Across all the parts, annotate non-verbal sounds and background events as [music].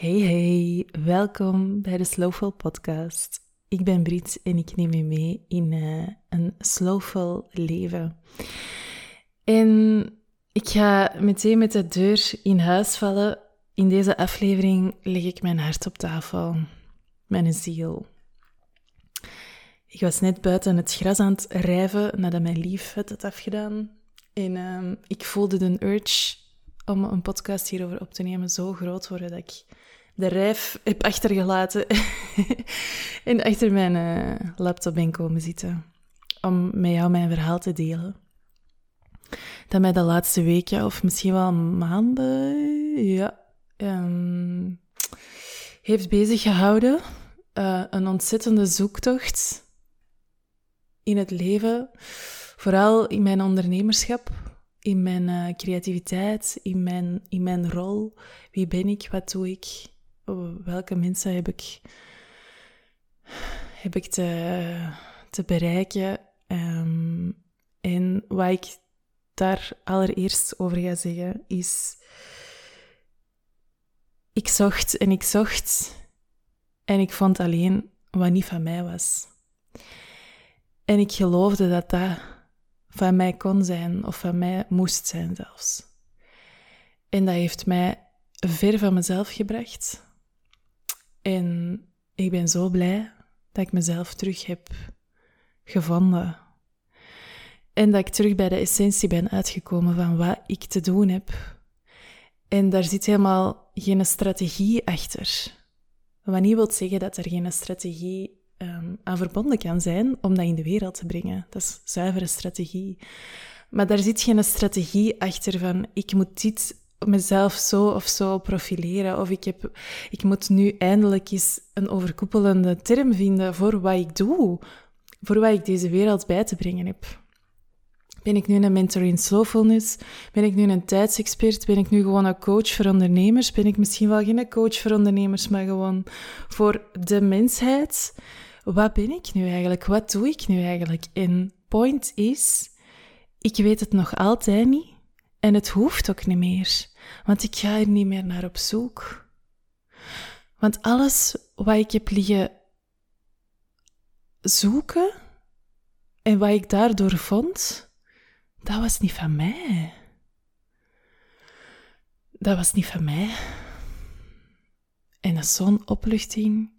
Hey hey, welkom bij de Slowful podcast. Ik ben Brit en ik neem je mee in uh, een slowful leven. En ik ga meteen met de deur in huis vallen. In deze aflevering leg ik mijn hart op tafel, mijn ziel. Ik was net buiten het gras aan het rijven nadat mijn lief het had afgedaan. En uh, ik voelde de urge om een podcast hierover op te nemen zo groot worden dat ik de rijf heb achtergelaten [laughs] en achter mijn uh, laptop ben komen zitten om met jou mijn verhaal te delen. Dat mij de laatste weken, of misschien wel maanden, ja, um, heeft bezig gehouden. Uh, een ontzettende zoektocht in het leven, vooral in mijn ondernemerschap, in mijn uh, creativiteit, in mijn, in mijn rol. Wie ben ik? Wat doe ik? Welke mensen heb ik, heb ik te, bereiken. Um, en wat ik daar allereerst over ga zeggen is. Ik zocht en ik zocht en ik vond alleen wat niet van mij was. En ik geloofde dat dat van mij kon zijn of van mij moest zijn zelfs. En dat heeft mij ver van mezelf gebracht. En ik ben zo blij dat ik mezelf terug heb gevonden. En dat ik terug bij de essentie ben uitgekomen van wat ik te doen heb. En daar zit helemaal geen strategie achter. Wat niet wil zeggen dat er geen strategie um, aan verbonden kan zijn om dat in de wereld te brengen. Dat is zuivere strategie. Maar daar zit geen strategie achter van ik moet dit mezelf zo of zo profileren. Of ik, heb, ik moet nu eindelijk eens een overkoepelende term vinden voor wat ik doe. Voor wat ik deze wereld bij te brengen heb. Ben ik nu een mentor in slowfulness? Ben ik nu een tijdsexpert? Ben ik nu gewoon een coach voor ondernemers? Ben ik misschien wel geen coach voor ondernemers, maar gewoon voor de mensheid? Wat ben ik nu eigenlijk? Wat doe ik nu eigenlijk? En point is, ik weet het nog altijd niet. En het hoeft ook niet meer, want ik ga er niet meer naar op zoek. Want alles wat ik heb liggen zoeken en wat ik daardoor vond, dat was niet van mij. Dat was niet van mij. En dat is zo'n opluchting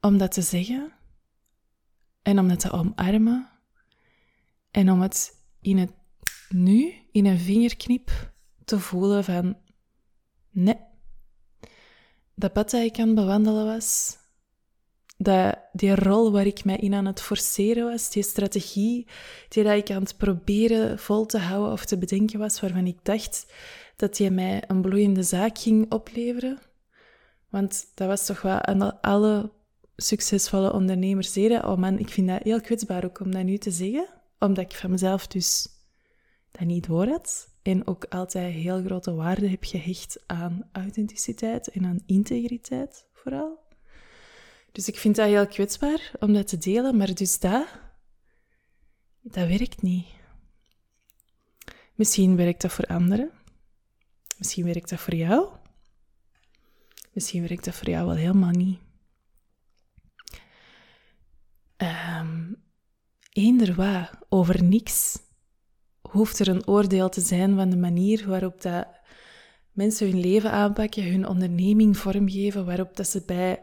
om dat te zeggen en om dat te omarmen en om het in het nu in een vingerknip te voelen van nee, dat pad dat ik aan het bewandelen was, dat die rol waar ik mij in aan het forceren was, die strategie die dat ik aan het proberen vol te houden of te bedenken was, waarvan ik dacht dat die mij een bloeiende zaak ging opleveren. Want dat was toch wat alle succesvolle ondernemers deden. Oh man, ik vind dat heel kwetsbaar ook om dat nu te zeggen, omdat ik van mezelf dus dat niet door had. En ook altijd heel grote waarde heb gehecht aan authenticiteit en aan integriteit vooral. Dus ik vind dat heel kwetsbaar om dat te delen, maar dus dat, dat werkt niet. Misschien werkt dat voor anderen. Misschien werkt dat voor jou. Misschien werkt dat voor jou wel helemaal niet. Um, eender wat, over niks hoeft er een oordeel te zijn van de manier waarop dat mensen hun leven aanpakken, hun onderneming vormgeven, waarop dat ze bij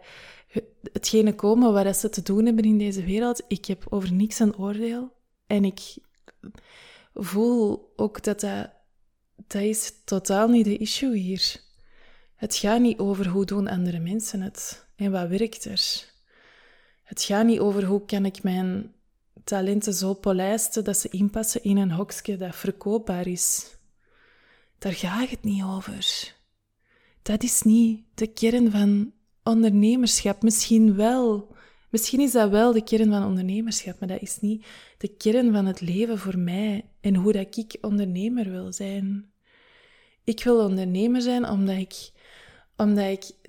hetgene komen waar ze te doen hebben in deze wereld. Ik heb over niks een oordeel. En ik voel ook dat dat, dat is totaal niet de issue hier. Het gaat niet over hoe doen andere mensen het en wat werkt er. Het gaat niet over hoe kan ik mijn talenten zo polijsten dat ze inpassen in een hokje dat verkoopbaar is. Daar gaat het niet over. Dat is niet de kern van ondernemerschap. Misschien wel. Misschien is dat wel de kern van ondernemerschap, maar dat is niet de kern van het leven voor mij en hoe dat ik ondernemer wil zijn. Ik wil ondernemer zijn omdat ik, omdat ik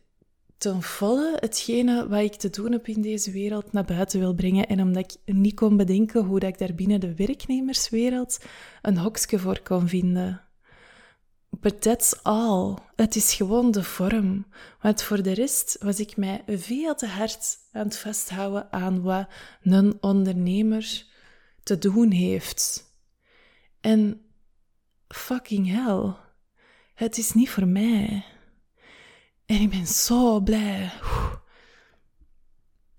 ten volle hetgene wat ik te doen heb in deze wereld naar buiten wil brengen. En omdat ik niet kon bedenken hoe dat ik daar binnen de werknemerswereld een hokje voor kon vinden. But that's all. Het is gewoon de vorm. Want voor de rest was ik mij veel te hard aan het vasthouden aan wat een ondernemer te doen heeft. En fucking hell, het is niet voor mij. En ik ben zo blij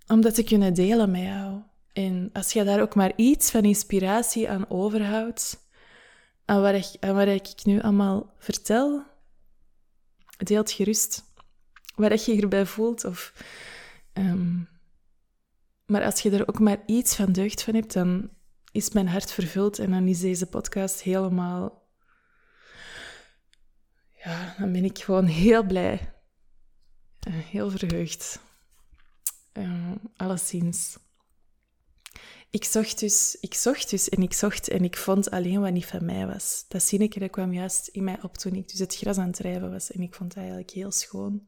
om dat te kunnen delen met jou. En als je daar ook maar iets van inspiratie aan overhoudt, aan wat ik, aan wat ik nu allemaal vertel, deelt gerust wat je hierbij voelt. Of, ehm, maar als je er ook maar iets van deugd van hebt, dan is mijn hart vervuld en dan is deze podcast helemaal. Ja, dan ben ik gewoon heel blij. Heel verheugd. Uh, alleszins. Ik zocht, dus, ik zocht dus en ik zocht en ik vond alleen wat niet van mij was. Dat zinnetje dat kwam juist in mij op toen ik dus het gras aan het drijven was. En ik vond het eigenlijk heel schoon.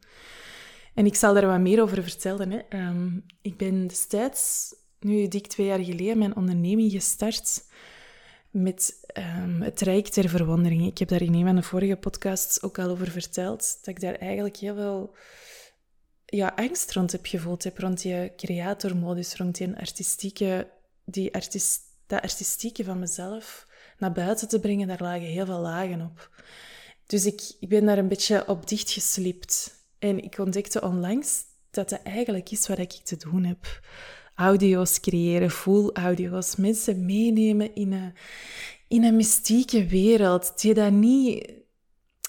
En ik zal daar wat meer over vertellen. Hè. Ehm, ik ben destijds, nu dik twee jaar geleden, mijn onderneming gestart met um, het Rijk ter Verwondering. Ik heb daar in een van de vorige podcasts ook al over verteld, dat ik daar eigenlijk heel veel ja, angst rond heb gevoeld, heb, rond die creatormodus, rond die artistieke, die artist, dat artistieke van mezelf naar buiten te brengen, daar lagen heel veel lagen op. Dus ik, ik ben daar een beetje op dichtgeslipt. En ik ontdekte onlangs dat dat eigenlijk is wat ik te doen heb. Audio's creëren, full audio's, mensen meenemen in een, in een mystieke wereld, die dat niet...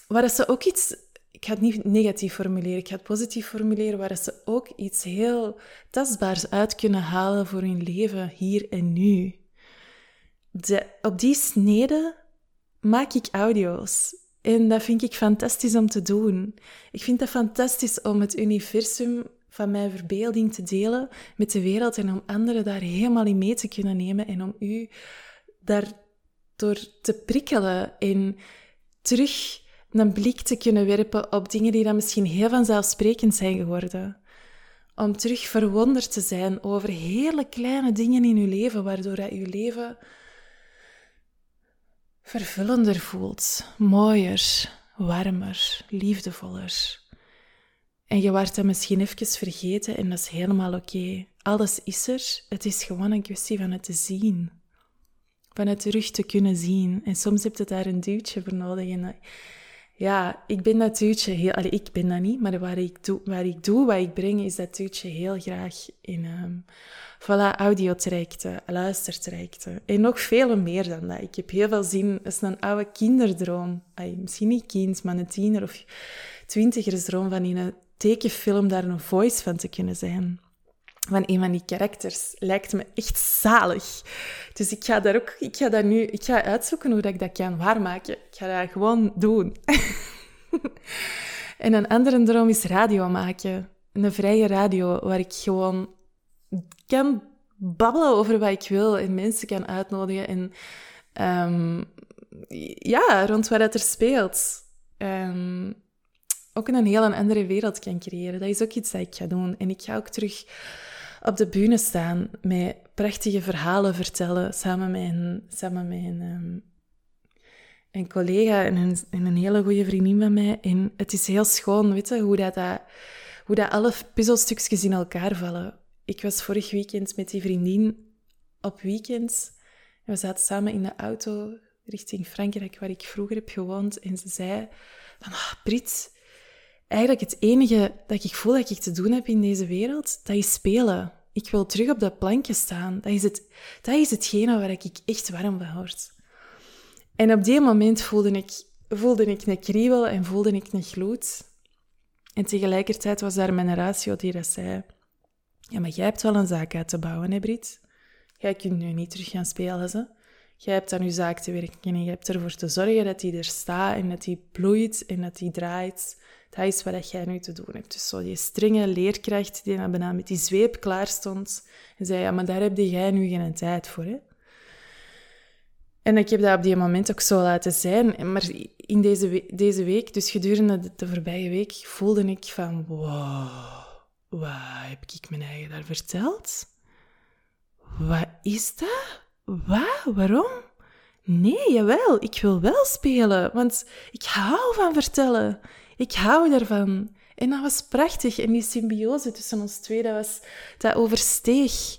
Waar ze ook iets ik ga het niet negatief formuleren, ik ga het positief formuleren, waar ze ook iets heel tastbaars uit kunnen halen voor hun leven hier en nu. De, op die snede maak ik audio's. En dat vind ik fantastisch om te doen. Ik vind het fantastisch om het universum van mijn verbeelding te delen met de wereld en om anderen daar helemaal in mee te kunnen nemen en om u daardoor te prikkelen en terug een blik te kunnen werpen op dingen die dan misschien heel vanzelfsprekend zijn geworden. Om terug verwonderd te zijn over hele kleine dingen in uw leven, waardoor dat uw leven vervullender voelt, mooier, warmer, liefdevoller. En je wordt dat misschien even vergeten en dat is helemaal oké. Alles is er, het is gewoon een kwestie van het te zien. Van het terug te kunnen zien. En soms heb je daar een duwtje voor nodig. En ja, ik ben dat duwtje heel... Allee, ik ben dat niet, maar waar ik, doe, waar ik doe, wat ik breng, is dat duwtje heel graag in... Um, voilà, audiotrajecten, luistertrajecten. En nog veel meer dan dat. Ik heb heel veel zin... Dat is een oude kinderdroom. Misschien niet kind, maar een tiener of twintigersdroom van in een tekenfilm daar een voice van te kunnen zijn van een van die karakters lijkt me echt zalig. Dus ik ga daar ook, ik ga dat nu, ik ga uitzoeken hoe dat ik dat kan waarmaken. Ik ga dat gewoon doen. [laughs] en een andere droom is radio maken. Een vrije radio waar ik gewoon kan babbelen over wat ik wil en mensen kan uitnodigen en um, ja, rond wat er speelt. Um, ook een heel andere wereld kan creëren. Dat is ook iets dat ik ga doen. En ik ga ook terug op de bühne staan met prachtige verhalen vertellen samen met samen met een, um, een collega en een, en een hele goede vriendin van mij. En het is heel schoon, weet je, hoe dat, dat, hoe dat alle puzzelstukjes in elkaar vallen. Ik was vorig weekend met die vriendin op weekend. En we zaten samen in de auto richting Frankrijk, waar ik vroeger heb gewoond. En ze zei van, ah, Brit, eigenlijk het enige dat ik voel dat ik te doen heb in deze wereld, dat is spelen. Ik wil terug op dat plankje staan. Dat is, het, dat is hetgene waar ik echt warm van word. En op die moment voelde ik, voelde ik een kriebel en voelde ik een gloed. En tegelijkertijd was daar mijn ratio die dat zei... Ja, maar jij hebt wel een zaak uit te bouwen, hè, Brit? Jij kunt nu niet terug gaan spelen, ze. Jij hebt aan je zaak te werken en je hebt ervoor te zorgen dat die er staat en dat die bloeit en dat die draait dat is wat jij nu te doen hebt. Dus zo die strenge leerkracht die bijna met die zweep klaar stond en zei, ja, maar daar heb jij nu geen tijd voor, hè. En ik heb dat op die moment ook zo laten zijn. Maar in deze, deze week, dus gedurende de, de voorbije week, voelde ik van, wow, wat heb ik mijn eigen daar verteld? Wat is dat? Wat? Waarom? Nee, jawel, ik wil wel spelen, want ik hou van vertellen. Ik hou daarvan. En dat was prachtig. En die symbiose tussen ons twee, dat, was, dat oversteeg.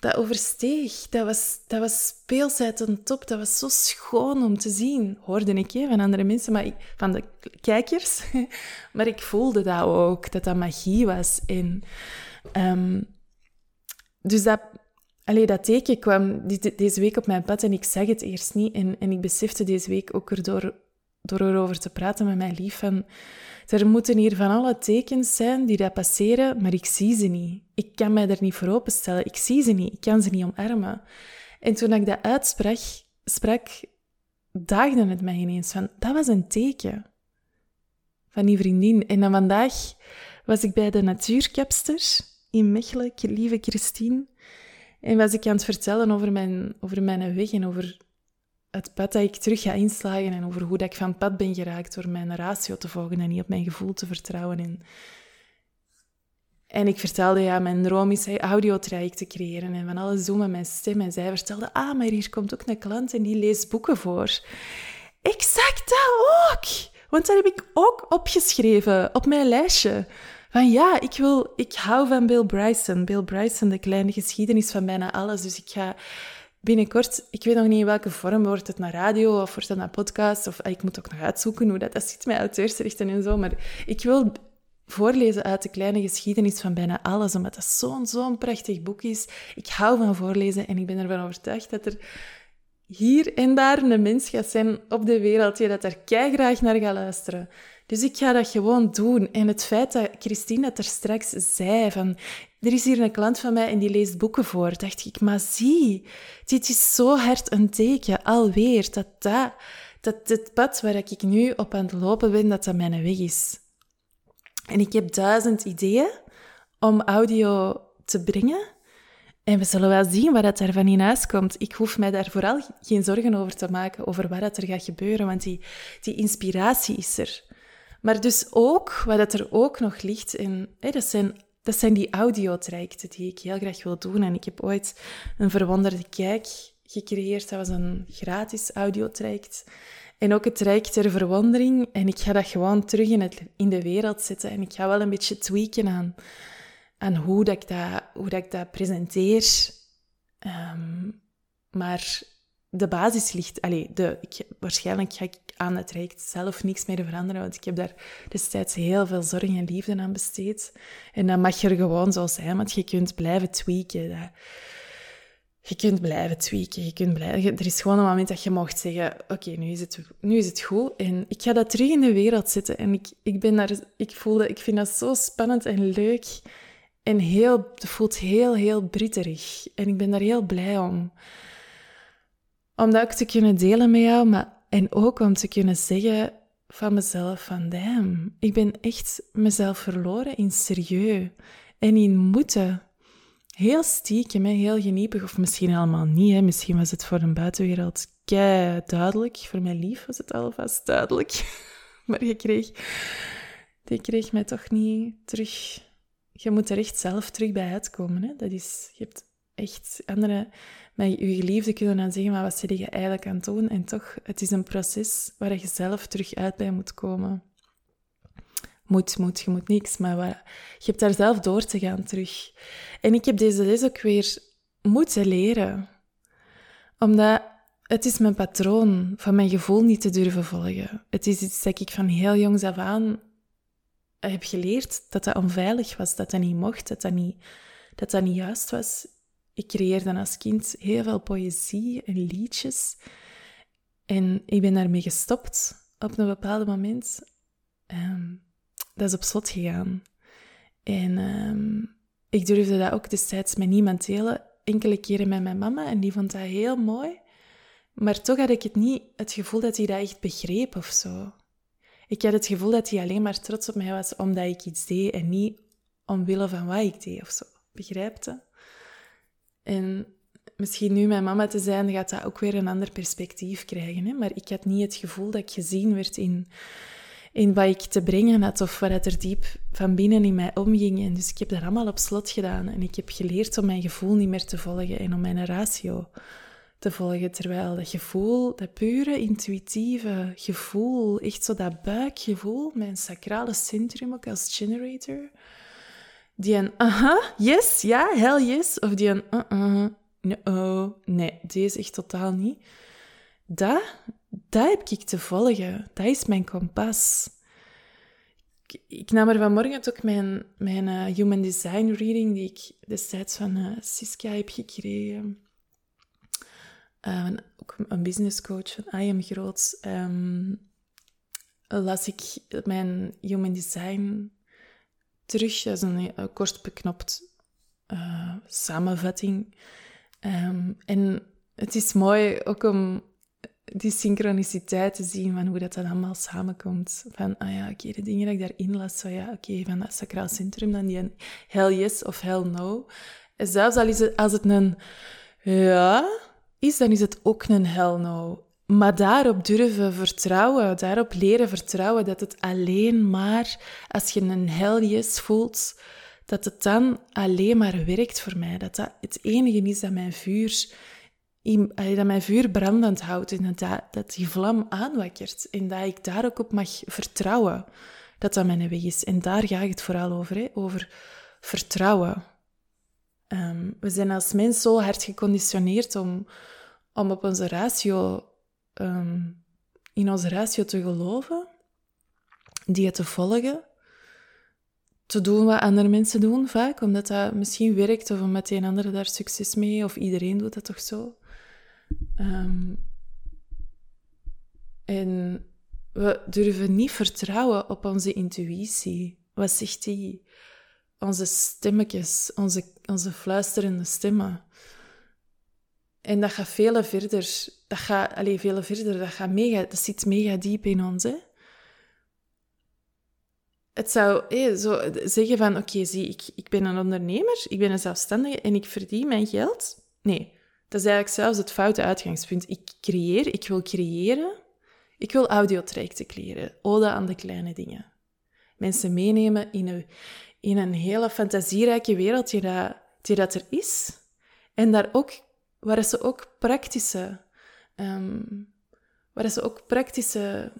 Dat oversteeg. Dat was, dat was speelsheid top. Dat was zo schoon om te zien. Hoorde ik van andere mensen, maar ik, van de kijkers. [laughs] maar ik voelde dat ook, dat dat magie was. En, um, dus dat, dat teken kwam deze week op mijn pad en ik zeg het eerst niet. En, en ik besefte deze week ook erdoor, door erover te praten met mijn lief van... Er moeten hier van alle tekens zijn die dat passeren, maar ik zie ze niet. Ik kan mij er niet voor openstellen. Ik zie ze niet. Ik kan ze niet omarmen. En toen ik dat uitsprak, sprak, daagde het mij ineens van... Dat was een teken van die vriendin. En dan vandaag was ik bij de natuurkapster in Mechelen, lieve Christine... En was ik aan het vertellen over mijn, over mijn weg en over het pad dat ik terug ga inslagen en over hoe dat ik van pad ben geraakt door mijn ratio te volgen en niet op mijn gevoel te vertrouwen. En, en ik vertelde, ja, mijn droom is audiotraject te creëren en van alles doen met mijn stem. En zij vertelde, ah, maar hier komt ook een klant en die leest boeken voor. Exact dat ook! Want dat heb ik ook opgeschreven op mijn lijstje van ja, ik, wil, ik hou van Bill Bryson. Bill Bryson, de kleine geschiedenis van bijna alles. Dus ik ga binnenkort, ik weet nog niet in welke vorm, wordt het naar radio of wordt het naar podcast? Of ah, ik moet ook nog uitzoeken hoe dat, dat zit met auteursrechten en zo. Maar ik wil voorlezen uit de kleine geschiedenis van bijna alles, omdat dat zo'n zo'n prachtig boek is. Ik hou van voorlezen en ik ben ervan overtuigd dat er hier en daar een mens gaat zijn op de wereld die dat er graag naar gaat luisteren. Dus ik ga dat gewoon doen. En het feit dat Christine dat er straks zei van... Er is hier een klant van mij en die leest boeken voor. Dacht ik, maar zie, dit is zo hard een teken, alweer, dat dat... Dat het pad waar ik nu op aan het lopen ben, dat dat mijn weg is. En ik heb duizend ideeën om audio te brengen. En we zullen wel zien wat dat van in huis komt. Ik hoef mij daar vooral geen zorgen over te maken, over wat dat er gaat gebeuren, want die, die inspiratie is er. Maar dus ook, wat er ook nog ligt, in, dat, zijn, dat zijn die audiotrajecten die ik heel graag wil doen. En ik heb ooit een verwonderde kijk gecreëerd. Dat was een gratis audiotraject. En ook het traject ter verwondering. En ik ga dat gewoon terug in, het, in de wereld zetten. En ik ga wel een beetje tweaken aan, aan hoe, dat ik, dat, hoe dat ik dat presenteer. Ehm, maar de basis ligt... De, ik, waarschijnlijk ga ik aan het traject zelf niks meer veranderen, want ik heb daar destijds heel veel zorg en liefde aan besteed. En dat mag er gewoon zo zijn, want je kunt blijven tweaken. je kunt blijven tweaken, je kunt blijven... Er is gewoon een moment dat je mocht zeggen, oké, nu, is het, nu is het goed. En ik ga dat terug in de wereld zetten. En ik, ik ben daar... Ik voelde... Ik vind dat zo spannend en leuk. En heel... Het voelt heel, heel britterig. En ik ben daar heel blij om om dat ook te kunnen delen met jou, maar, en ook om te kunnen zeggen van mezelf van, damn, ik ben echt mezelf verloren in serieus en in moeten. Heel stiekem, heel geniepig, of misschien helemaal niet. Hè. Misschien was het voor een buitenwereld kei duidelijk. Voor mijn lief was het alvast duidelijk. [laughs] maar je kreeg, je kreeg mij toch niet terug. Je moet er echt zelf terug bij uitkomen. Hè. Dat is, je hebt echt andere met je geliefde kunnen dan zeggen, maar wat zit je eigenlijk aan doen? En toch, het is een proces waar je zelf terug uit bij moet komen. Moet, moet, je moet niks, maar je hebt daar zelf door te gaan terug. En ik heb deze les ook weer moeten leren. Omdat het is mijn patroon van mijn gevoel niet te durven volgen. Het is iets dat ik van heel jongs af aan heb geleerd dat dat onveilig was, dat dat niet mocht, dat dat niet, dat dat niet juist was. Ik creëerde als kind heel veel poëzie en liedjes. En ik ben daarmee gestopt op een bepaald moment. Um, dat is op slot gegaan. En um, ik durfde dat ook destijds met niemand delen. Enkele keren met mijn mama en die vond dat heel mooi. Maar toch had ik het niet het gevoel dat hij dat echt begreep of zo. Ik had het gevoel dat hij alleen maar trots op mij was omdat ik iets deed en niet omwille van wat ik deed of zo. Begrijpte? En misschien nu mijn mama te zijn, gaat dat ook weer een ander perspectief krijgen. Hè? Maar ik had niet het gevoel dat ik gezien werd in, in wat ik te brengen had of wat er diep van binnen in mij omging. En dus ik heb dat allemaal op slot gedaan. En ik heb geleerd om mijn gevoel niet meer te volgen en om mijn ratio te volgen. Terwijl dat gevoel, dat pure intuïtieve gevoel, echt zo dat buikgevoel, mijn sacrale centrum ook als generator, die een aha, yes, ja, hell yes, of die een uh-uh, no, nee, deze echt totaal niet. Dat, dat heb ik te volgen. Dat is mijn kompas. Ik, nam er vanmorgen ook mijn, mijn uh, Human Design reading, die ik destijds van uh, Siska heb gekregen. Uh, ook een business coach van I Am Groot. Um, las ik mijn Human Design terug. Dat is een, een kort beknopt samenvatting. Um, en het is mooi ook om die synchroniciteit te zien van hoe dat dan allemaal samenkomt. Van, ah ja, oké, de dingen die ik daarin las, zo ja, oké, van dat sacraal centrum, dan die hell yes of hell no. En zelfs al is het, als het een ja is, dan is het ook een hell no. Maar daarop durven vertrouwen, daarop leren vertrouwen dat het alleen maar als je een hell yes voelt, dat het dan alleen maar werkt voor mij. Dat dat het enige is dat mijn vuur dat mijn vuur brandend houdt en dat, dat die vlam aanwakkert. En dat ik daar ook op mag vertrouwen dat dat mijn weg is. En daar gaat het vooral over, hè? over vertrouwen. Ehm, we zijn als mens zo hard geconditioneerd om, om op onze ratio, ehm, in onze ratio te geloven, die te volgen, te doen wat andere mensen doen vaak, omdat dat misschien werkt of omdat een ander daar succes mee, of iedereen doet dat toch zo. Um, en we durven niet vertrouwen op onze intuïtie. Wat zegt die? Onze stemmetjes, onze, onze fluisterende stemmen. En dat gaat veel verder. Dat gaat alleen veel verder. Dat, gaat mega, dat zit mega diep in ons. Hè? Het zou zo zeggen van, oké, zie, ik, ik ben een ondernemer, ik ben een zelfstandige en ik verdien mijn geld. Nee, dat is eigenlijk zelfs het foute uitgangspunt. Ik creëer, ik wil creëren. Ik wil audiotrajecten creëren. Ode aan de kleine dingen. Mensen meenemen in een, in een hele fantasierijke wereld die dat, die dat er is. En daar ook, waar ze ook praktische... Um, waar ze ook praktische...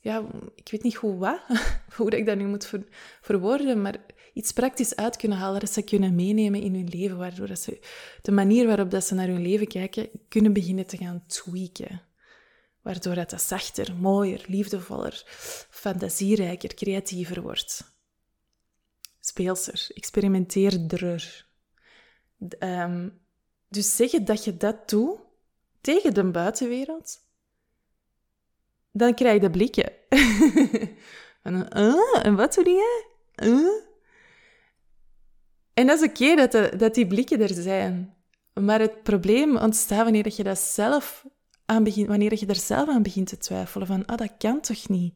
Ja, ik weet niet hoe wat, [laughs] hoe ik dat nu moet ver, verwoorden, maar iets praktisch uit kunnen halen dat ze kunnen meenemen in hun leven, waardoor dat ze de manier waarop dat ze naar hun leven kijken, kunnen beginnen te gaan tweaken. Waardoor dat, zachter, mooier, liefdevoller, fantasierijker, creatiever wordt. Speelser, experimenteerder. Um, dus zeggen dat je dat doet tegen de buitenwereld, dan krijg je de blikken. [laughs] en, en wat doe jij? Uh? En dat is oké dat, dat die blikken er zijn. Maar het probleem ontstaat wanneer je dat zelf aan begint, wanneer je daar zelf aan begint te twijfelen. Van, ah, dat kan toch niet?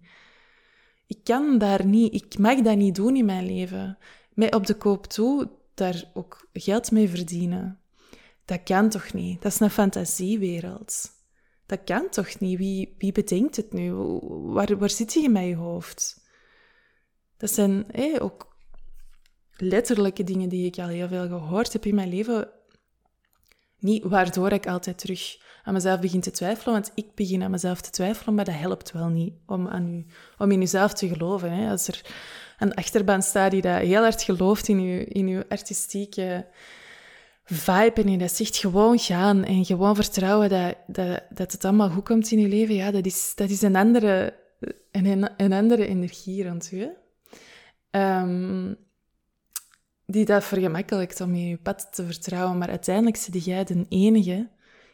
Ik kan daar niet, ik mag dat niet doen in mijn leven. Mij op de koop toe, daar ook geld mee verdienen. Dat kan toch niet? Dat is een fantasiewereld. Dat kan toch niet? Wie, wie bedenkt het nu? Waar, waar zit je in mijn hoofd? Dat zijn ook letterlijke dingen die ik al heel veel gehoord heb in mijn leven. Niet waardoor ik altijd terug aan mezelf begin te twijfelen, want ik begin aan mezelf te twijfelen, maar dat helpt wel niet om, aan u, om in jezelf te geloven. Hè. Als er een achterbaan staat die dat heel hard gelooft in uw, in uw artistieke vibe je dat zegt gewoon gaan en gewoon vertrouwen dat, dat, dat het allemaal goed komt in je leven, ja, dat is, dat is een, andere, een, een andere energie rond u. Um, die dat vergemakkelijkt om in je pad te vertrouwen, maar uiteindelijk zit jij de enige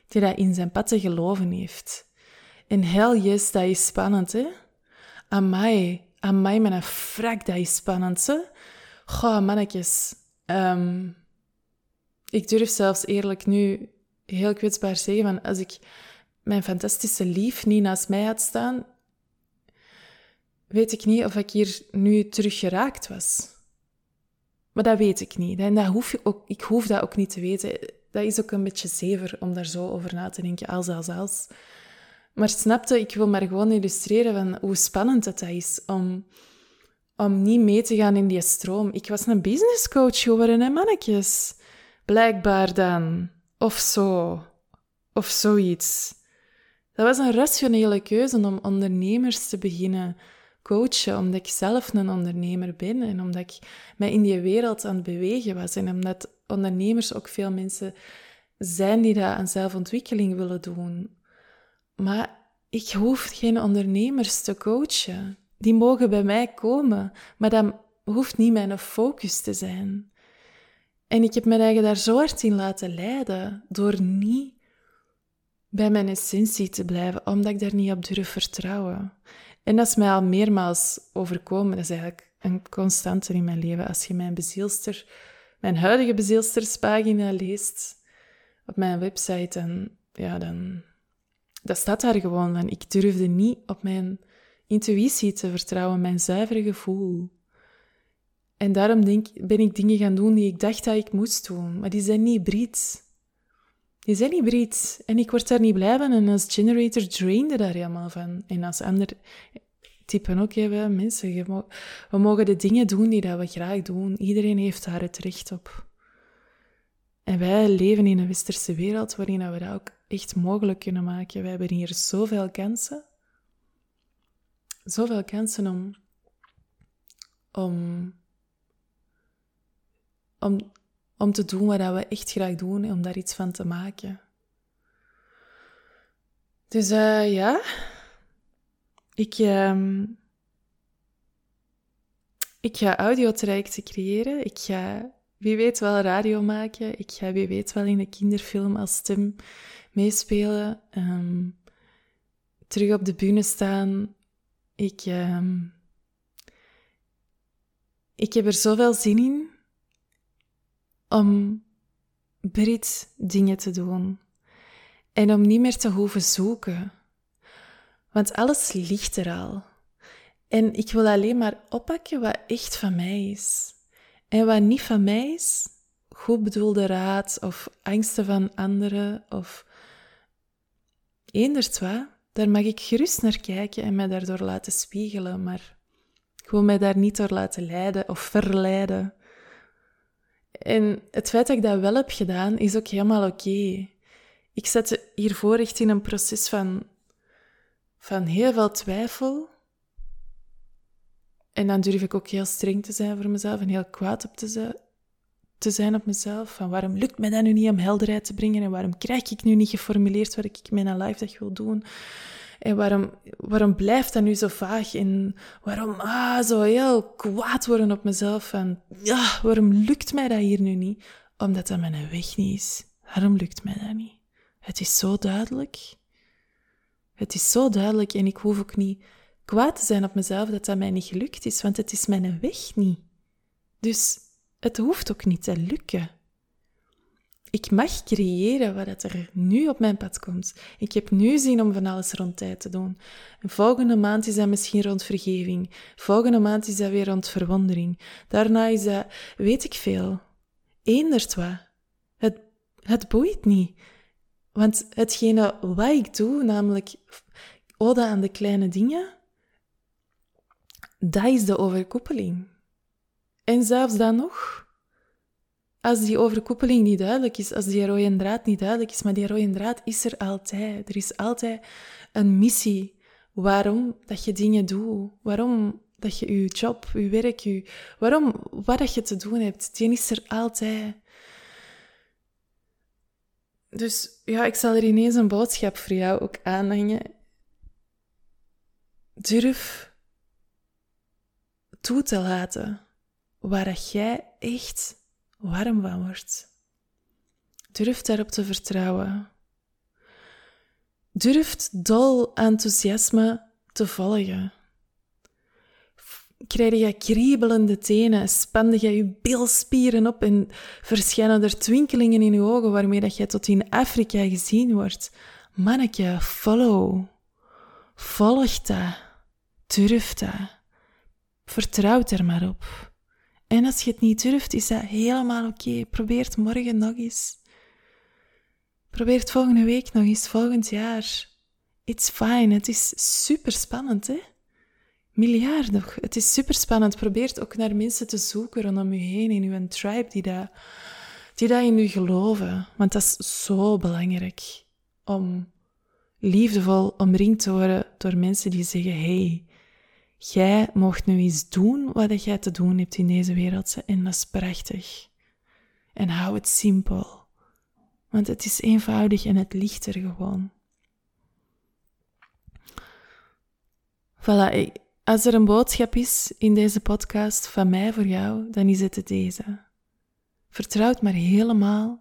die dat in zijn pad te geloven heeft. En hell yes, dat is spannend, hè? Amai, amai, mijn frak, dat is spannend, hè? Goh, mannetjes. Um, ik durf zelfs eerlijk nu heel kwetsbaar zeggen, van als ik mijn fantastische lief niet naast mij had staan, weet ik niet of ik hier nu terug geraakt was. Maar dat weet ik niet. En dat hoef je ook, ik hoef dat ook niet te weten. Dat is ook een beetje zever om daar zo over na te denken, als, als, als. Maar snapte, ik wil maar gewoon illustreren van hoe spannend het dat is om, om niet mee te gaan in die stroom. Ik was een businesscoach geworden, hè, mannetjes. Blijkbaar dan. Of zo. of zoiets. Dat was een rationele keuze om ondernemers te beginnen coachen, omdat ik zelf een ondernemer ben en omdat ik mij in die wereld aan het bewegen was en omdat ondernemers ook veel mensen zijn die dat aan zelfontwikkeling willen doen. Maar ik hoef geen ondernemers te coachen. Die mogen bij mij komen, maar dat hoeft niet mijn focus te zijn. En ik heb me eigen daar zo hard in laten leiden door niet bij mijn essentie te blijven, omdat ik daar niet op durf vertrouwen. En dat is mij al meermaals overkomen. Dat is eigenlijk een constante in mijn leven. Als je mijn bezielster, mijn huidige bezielsterspagina leest op mijn website, dan, ja, dan dat staat daar gewoon van. Ik durfde niet op mijn intuïtie te vertrouwen, mijn zuivere gevoel. En daarom denk, ben ik dingen gaan doen die ik dacht dat ik moest doen, maar die zijn niet breed. Die zijn niet breed. En ik word daar niet blij van. En als generator drainde daar helemaal van. En als ander typen ook hebben, mensen, we mogen de dingen doen die dat we graag doen. Iedereen heeft daar het recht op. En wij leven in een westerse wereld waarin we dat ook echt mogelijk kunnen maken. We hebben hier zoveel kansen. Zoveel kansen om, om, om, om te doen wat we echt graag doen en om daar iets van te maken. Dus uh, ja, ik, uh, ik ga audiotrajecten creëren. Ik ga wie weet wel radio maken. Ik ga wie weet wel in een kinderfilm als stem meespelen. Um, terug op de bühne staan. Ik, um, ik heb er zoveel zin in om Brit dingen te doen. En om niet meer te hoeven zoeken. Want alles ligt er al. En ik wil alleen maar oppakken wat echt van mij is. En wat niet van mij is, goed bedoelde raad of angsten van anderen of eenders wat, daar mag ik gerust naar kijken en mij daardoor laten spiegelen, maar ik wil mij daar niet door laten leiden of verleiden. En het feit dat ik dat wel heb gedaan, is ook helemaal oké. Ik zet hiervoor echt in een proces van, van heel veel twijfel, en dan durf ik ook heel streng te zijn voor mezelf en heel kwaad op te, te zijn op mezelf. Van waarom lukt mij dat nu niet om helderheid te brengen? En waarom krijg ik nu niet geformuleerd wat ik met een live dag wil doen? En waarom, waarom blijft dat nu zo vaag? En waarom ah, zo heel kwaad worden op mezelf? Van ja, waarom lukt mij dat hier nu niet? Omdat dat mijn weg niet is. Waarom lukt mij dat niet? Het is zo duidelijk. Het is zo duidelijk en ik hoef ook niet kwaad te zijn op mezelf dat dat mij niet gelukt is, want het is mijn weg niet. Dus het hoeft ook niet te lukken. Ik mag creëren wat er nu op mijn pad komt. Ik heb nu zin om van alles rond tijd te doen. En volgende maand is dat misschien rond vergeving. Volgende maand is dat weer rond verwondering. Daarna is dat, weet ik veel. Eendert wat. Het, het boeit niet. Want hetgene wat ik doe, namelijk ode aan de kleine dingen, dat is de overkoepeling. En zelfs dan nog, als die overkoepeling niet duidelijk is, als die rode draad niet duidelijk is, maar die rode draad is er altijd. Er is altijd een missie waarom dat je dingen doet, waarom dat je je job, je werk, je, waarom, wat dat je te doen hebt, die is er altijd. Dus ja, ik zal er ineens een boodschap voor jou ook aanhangen. Durf toe te laten waar jij echt warm van wordt. Durf daarop te vertrouwen. Durf dol enthousiasme te volgen. Krijg je kriebelende tenen, spande je je bilspieren op en verschijnen er twinkelingen in je ogen waarmee dat jij tot in Afrika gezien wordt. Manneke, follow. Volg dat. Durf dat. Vertrouw er maar op. En als je het niet durft, is dat helemaal oké. Probeer het morgen nog eens. Probeer het volgende week nog eens, volgend jaar. It's fine. Het is super spannend, hè? Miljard nog. Het is super spannend. Probeer ook naar mensen te zoeken rondom je heen in uw tribe die dat, die dat in u geloven. Want dat is zo belangrijk. om liefdevol omringd te worden door mensen die zeggen: hey, jij mocht nu eens doen wat jij te doen hebt in deze wereld. En dat is prachtig. En hou het simpel. Want het is eenvoudig en het ligt er gewoon. Voilà, als er een boodschap is in deze podcast van mij voor jou, dan is het deze. Vertrouw maar helemaal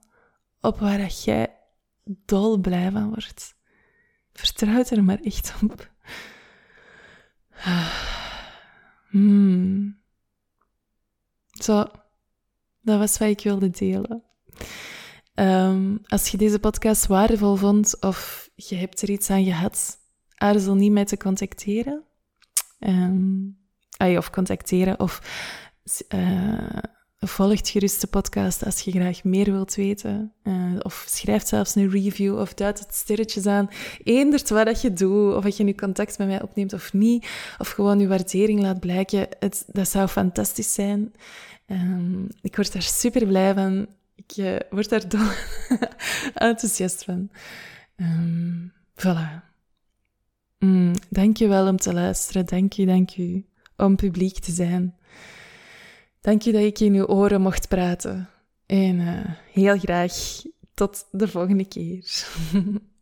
op waar jij dol blij van wordt. Vertrouw er maar echt op. Hmm. Zo, dat was wat ik wilde delen. Um, als je deze podcast waardevol vond of je hebt er iets aan gehad, aarzel niet mij te contacteren. Um, of contacteren of uh, volgt gerust de podcast als je graag meer wilt weten. Uh, of schrijf zelfs een review of duid het sterretjes aan. Eendert wat dat je doet, of dat je nu contact met mij opneemt of niet. Of gewoon je waardering laat blijken. Het, dat zou fantastisch zijn. Um, ik word daar super blij van. Ik uh, word daar dol [laughs] enthousiast van. Um, voilà. Mm, dank je wel om te luisteren. Dank je, dank je om publiek te zijn. Dank je dat ik in uw oren mocht praten. En uh, heel graag tot de volgende keer. [laughs]